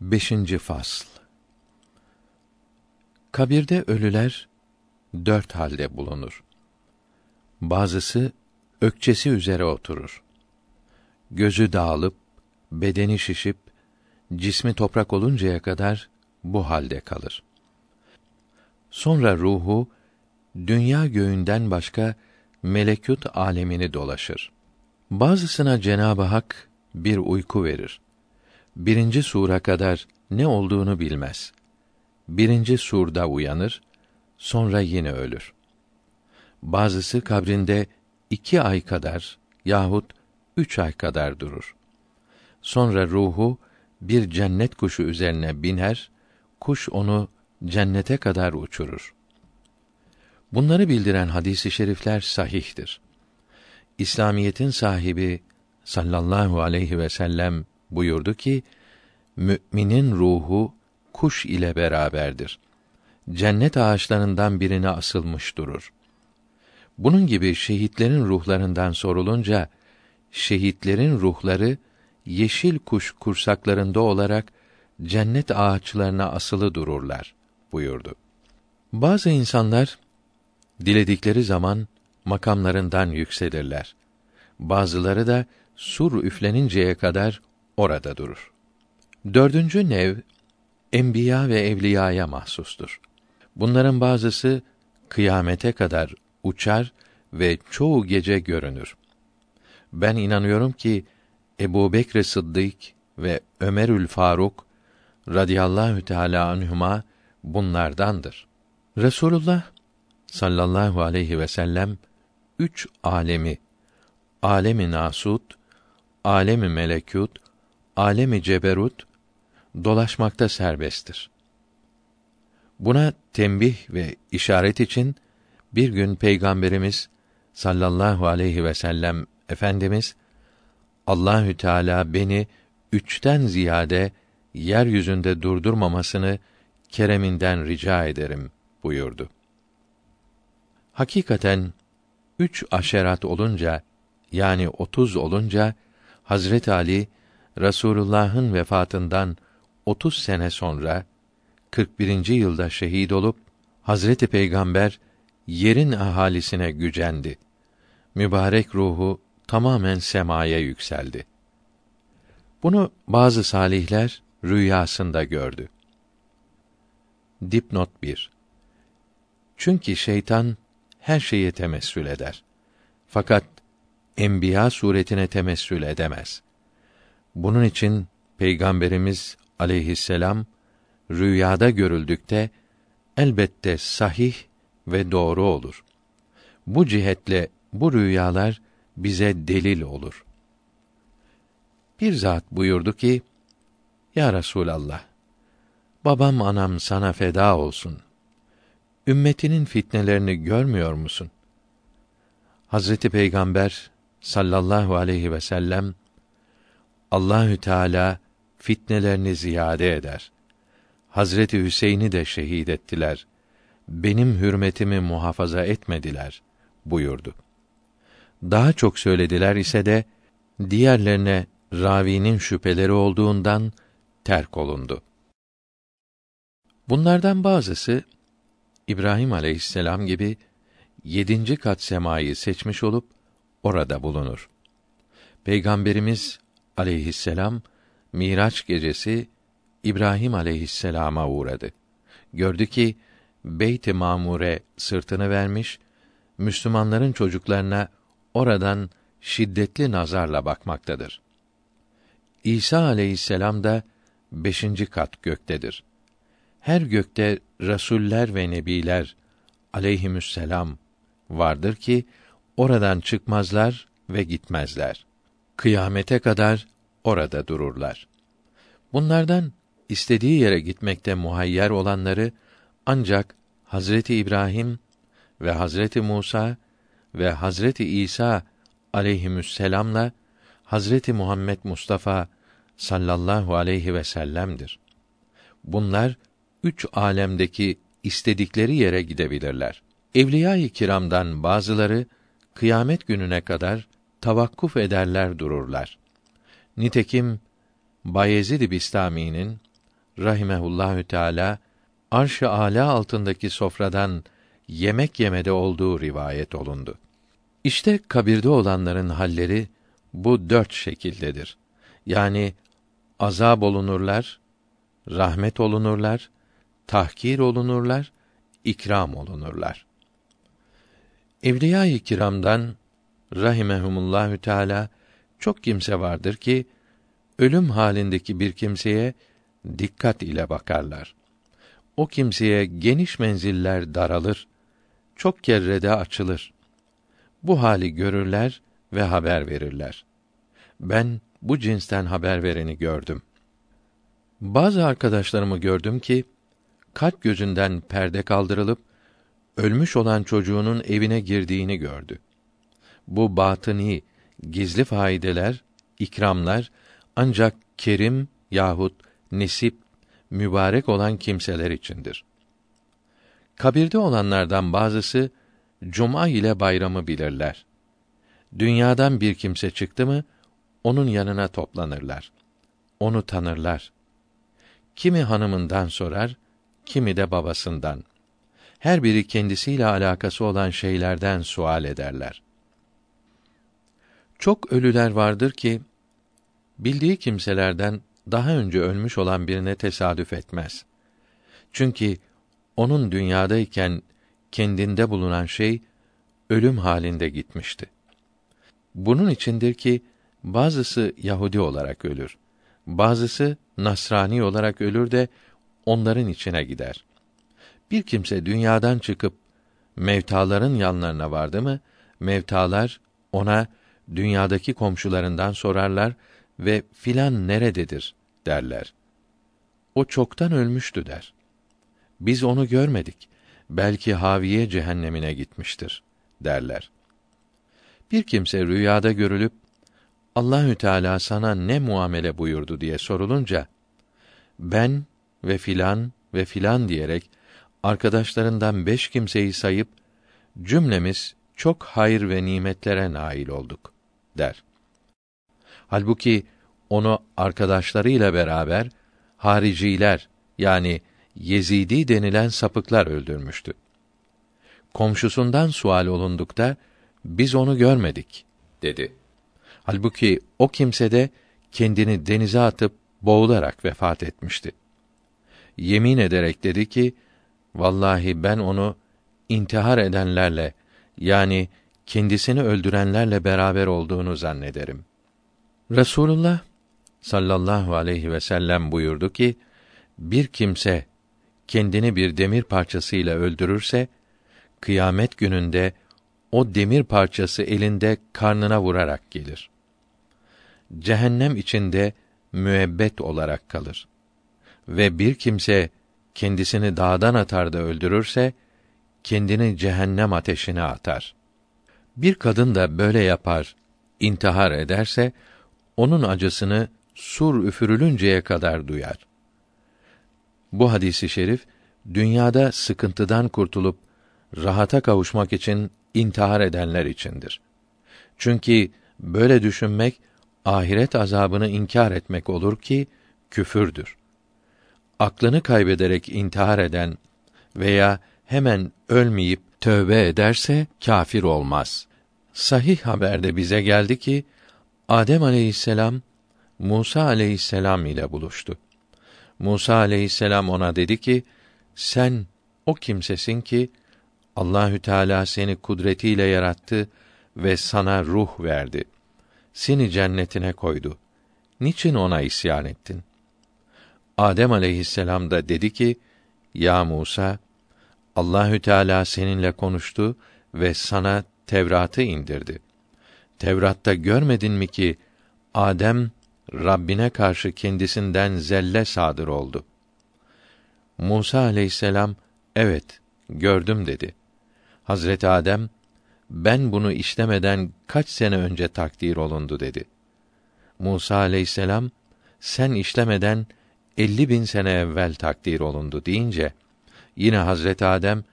5. fasl Kabirde ölüler dört halde bulunur. Bazısı ökçesi üzere oturur. Gözü dağılıp, bedeni şişip, cismi toprak oluncaya kadar bu halde kalır. Sonra ruhu dünya göğünden başka melekut alemini dolaşır. Bazısına Cenabı Hak bir uyku verir. Birinci sura kadar ne olduğunu bilmez. Birinci surda uyanır, sonra yine ölür. Bazısı kabrinde iki ay kadar yahut üç ay kadar durur. Sonra ruhu bir cennet kuşu üzerine biner, kuş onu cennete kadar uçurur. Bunları bildiren hadisi i şerifler sahihtir. İslamiyetin sahibi sallallahu aleyhi ve sellem buyurdu ki müminin ruhu kuş ile beraberdir. Cennet ağaçlarından birine asılmış durur. Bunun gibi şehitlerin ruhlarından sorulunca şehitlerin ruhları yeşil kuş kursaklarında olarak cennet ağaçlarına asılı dururlar buyurdu. Bazı insanlar diledikleri zaman makamlarından yükselirler. Bazıları da sur üfleninceye kadar orada durur. Dördüncü nev enbiya ve evliyaya mahsustur. Bunların bazısı kıyamete kadar uçar ve çoğu gece görünür. Ben inanıyorum ki Ebu Bekr Sıddık ve Ömerül Faruk radıyallahu teâlâ anhuma bunlardandır. Resulullah sallallahu aleyhi ve sellem üç alemi alemi nasut, alemi melekut, alemi ceberut dolaşmakta serbesttir. Buna tembih ve işaret için bir gün peygamberimiz sallallahu aleyhi ve sellem efendimiz Allahü Teala beni üçten ziyade yeryüzünde durdurmamasını kereminden rica ederim buyurdu. Hakikaten üç aşerat olunca yani otuz olunca Hazret Ali Rasulullah'ın vefatından otuz sene sonra 41. yılda şehit olup Hazreti Peygamber yerin ahalisine gücendi. Mübarek ruhu tamamen semaya yükseldi. Bunu bazı salihler rüyasında gördü. Dipnot 1 Çünkü şeytan her şeye temessül eder. Fakat enbiya suretine temessül edemez. Bunun için Peygamberimiz aleyhisselam rüyada görüldükte elbette sahih ve doğru olur. Bu cihetle bu rüyalar bize delil olur. Bir zat buyurdu ki: Ya Resulallah, babam anam sana feda olsun. Ümmetinin fitnelerini görmüyor musun? Hazreti Peygamber sallallahu aleyhi ve sellem Allahü Teala fitnelerini ziyade eder. Hazreti Hüseyin'i de şehit ettiler. Benim hürmetimi muhafaza etmediler buyurdu. Daha çok söylediler ise de diğerlerine ravinin şüpheleri olduğundan terk olundu. Bunlardan bazısı İbrahim aleyhisselam gibi yedinci kat semayı seçmiş olup orada bulunur. Peygamberimiz aleyhisselam Miraç gecesi İbrahim aleyhisselama uğradı. Gördü ki Beyt-i Mamure sırtını vermiş, Müslümanların çocuklarına oradan şiddetli nazarla bakmaktadır. İsa aleyhisselam da beşinci kat göktedir. Her gökte rasuller ve nebiler aleyhimüsselam vardır ki oradan çıkmazlar ve gitmezler. Kıyamete kadar orada dururlar. Bunlardan istediği yere gitmekte muhayyer olanları ancak Hazreti İbrahim ve Hazreti Musa ve Hazreti İsa aleyhisselamla Hazreti Muhammed Mustafa sallallahu aleyhi ve sellem'dir. Bunlar üç alemdeki istedikleri yere gidebilirler. Evliya-i kiramdan bazıları kıyamet gününe kadar tavakkuf ederler dururlar. Nitekim Bayezid Bistami'nin rahimehullahü teala arş-ı âlâ altındaki sofradan yemek yemede olduğu rivayet olundu. İşte kabirde olanların halleri bu dört şekildedir. Yani azab olunurlar, rahmet olunurlar, tahkir olunurlar, ikram olunurlar. Evliya-i kiramdan rahimehumullahü teala çok kimse vardır ki ölüm halindeki bir kimseye dikkat ile bakarlar. O kimseye geniş menziller daralır, çok kerrede açılır. Bu hali görürler ve haber verirler. Ben bu cinsten haber vereni gördüm. Bazı arkadaşlarımı gördüm ki kalp gözünden perde kaldırılıp ölmüş olan çocuğunun evine girdiğini gördü. Bu batıni, gizli faydeler, ikramlar ancak kerim yahut nesip mübarek olan kimseler içindir. Kabirde olanlardan bazısı cuma ile bayramı bilirler. Dünyadan bir kimse çıktı mı onun yanına toplanırlar. Onu tanırlar. Kimi hanımından sorar, kimi de babasından. Her biri kendisiyle alakası olan şeylerden sual ederler. Çok ölüler vardır ki bildiği kimselerden daha önce ölmüş olan birine tesadüf etmez. Çünkü onun dünyadayken kendinde bulunan şey ölüm halinde gitmişti. Bunun içindir ki bazısı Yahudi olarak ölür. Bazısı Nasrani olarak ölür de onların içine gider. Bir kimse dünyadan çıkıp mevtaların yanlarına vardı mı, mevtalar ona dünyadaki komşularından sorarlar ve filan nerededir derler. O çoktan ölmüştü der. Biz onu görmedik. Belki Haviye cehennemine gitmiştir derler. Bir kimse rüyada görülüp Allahü Teala sana ne muamele buyurdu diye sorulunca ben ve filan ve filan diyerek arkadaşlarından beş kimseyi sayıp cümlemiz çok hayır ve nimetlere nail olduk der. Halbuki onu arkadaşlarıyla beraber hariciler yani Yezidi denilen sapıklar öldürmüştü. Komşusundan sual olundukta biz onu görmedik dedi. Halbuki o kimse de kendini denize atıp boğularak vefat etmişti. Yemin ederek dedi ki, vallahi ben onu intihar edenlerle yani kendisini öldürenlerle beraber olduğunu zannederim. Resulullah sallallahu aleyhi ve sellem buyurdu ki, bir kimse kendini bir demir parçasıyla öldürürse, kıyamet gününde o demir parçası elinde karnına vurarak gelir cehennem içinde müebbet olarak kalır. Ve bir kimse kendisini dağdan atar da öldürürse kendini cehennem ateşine atar. Bir kadın da böyle yapar, intihar ederse onun acısını sur üfürülünceye kadar duyar. Bu hadisi şerif dünyada sıkıntıdan kurtulup rahata kavuşmak için intihar edenler içindir. Çünkü böyle düşünmek ahiret azabını inkar etmek olur ki küfürdür. Aklını kaybederek intihar eden veya hemen ölmeyip tövbe ederse kafir olmaz. Sahih haberde bize geldi ki Adem aleyhisselam Musa aleyhisselam ile buluştu. Musa aleyhisselam ona dedi ki: Sen o kimsesin ki Allahü Teala seni kudretiyle yarattı ve sana ruh verdi seni cennetine koydu. Niçin ona isyan ettin? Adem aleyhisselam da dedi ki: Ya Musa, Allahü Teala seninle konuştu ve sana Tevrat'ı indirdi. Tevrat'ta görmedin mi ki Adem Rabbine karşı kendisinden zelle sadır oldu. Musa aleyhisselam evet gördüm dedi. Hazreti Adem ben bunu işlemeden kaç sene önce takdir olundu dedi. Musa aleyhisselam, sen işlemeden elli bin sene evvel takdir olundu deyince, yine Hazret Adem,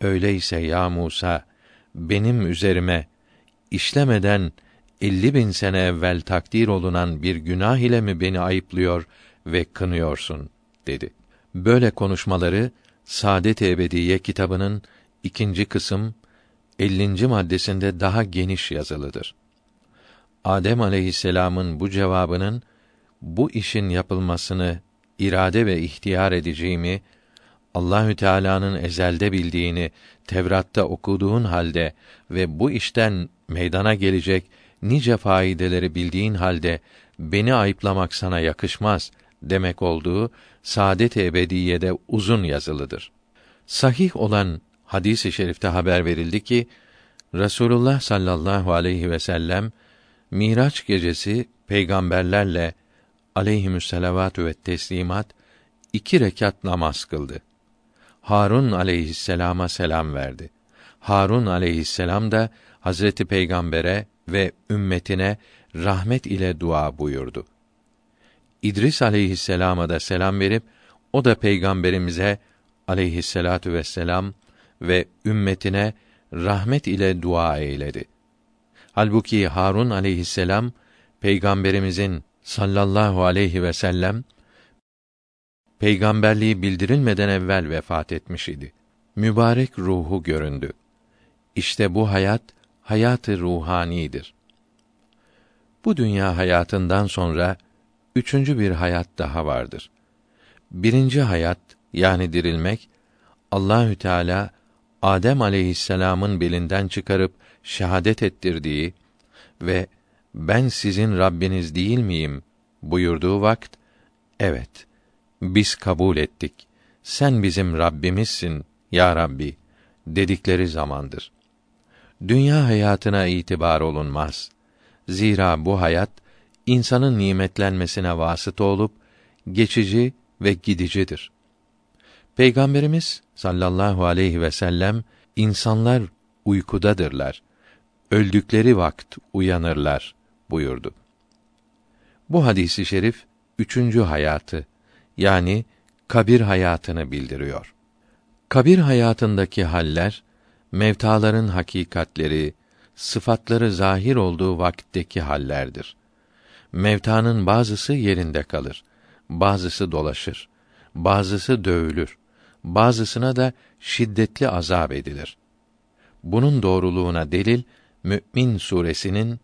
öyleyse ya Musa, benim üzerime işlemeden elli bin sene evvel takdir olunan bir günah ile mi beni ayıplıyor ve kınıyorsun? dedi. Böyle konuşmaları Saadet-i Ebediye kitabının ikinci kısım 50. maddesinde daha geniş yazılıdır. Adem aleyhisselamın bu cevabının bu işin yapılmasını irade ve ihtiyar edeceğimi Allahü Teala'nın ezelde bildiğini Tevrat'ta okuduğun halde ve bu işten meydana gelecek nice faydeleri bildiğin halde beni ayıplamak sana yakışmaz demek olduğu Saadet-i Ebediye'de uzun yazılıdır. Sahih olan hadis-i şerifte haber verildi ki Resulullah sallallahu aleyhi ve sellem Miraç gecesi peygamberlerle aleyhimüsselavatü ve teslimat iki rekat namaz kıldı. Harun aleyhisselama selam verdi. Harun aleyhisselam da Hazreti Peygamber'e ve ümmetine rahmet ile dua buyurdu. İdris aleyhisselama da selam verip o da peygamberimize aleyhisselatu vesselam ve ümmetine rahmet ile dua eyledi. Halbuki Harun aleyhisselam peygamberimizin sallallahu aleyhi ve sellem peygamberliği bildirilmeden evvel vefat etmiş idi. Mübarek ruhu göründü. İşte bu hayat hayatı ruhanidir. Bu dünya hayatından sonra üçüncü bir hayat daha vardır. Birinci hayat yani dirilmek Allahü Teala Adem aleyhisselam'ın belinden çıkarıp şehadet ettirdiği ve ben sizin Rabbiniz değil miyim buyurduğu vakt evet biz kabul ettik. Sen bizim Rabbimizsin ya Rabbi dedikleri zamandır. Dünya hayatına itibar olunmaz. Zira bu hayat insanın nimetlenmesine vasıt olup geçici ve gidicidir. Peygamberimiz sallallahu aleyhi ve sellem insanlar uykudadırlar. Öldükleri vakt uyanırlar buyurdu. Bu hadisi şerif üçüncü hayatı yani kabir hayatını bildiriyor. Kabir hayatındaki haller mevtaların hakikatleri, sıfatları zahir olduğu vakitteki hallerdir. Mevtanın bazısı yerinde kalır, bazısı dolaşır, bazısı dövülür, bazısına da şiddetli azap edilir. Bunun doğruluğuna delil Mü'min suresinin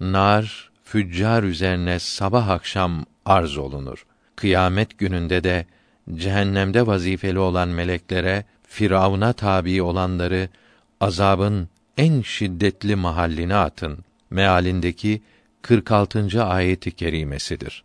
nar füccar üzerine sabah akşam arz olunur. Kıyamet gününde de cehennemde vazifeli olan meleklere Firavun'a tabi olanları azabın en şiddetli mahalline atın mealindeki 46. ayeti kerimesidir.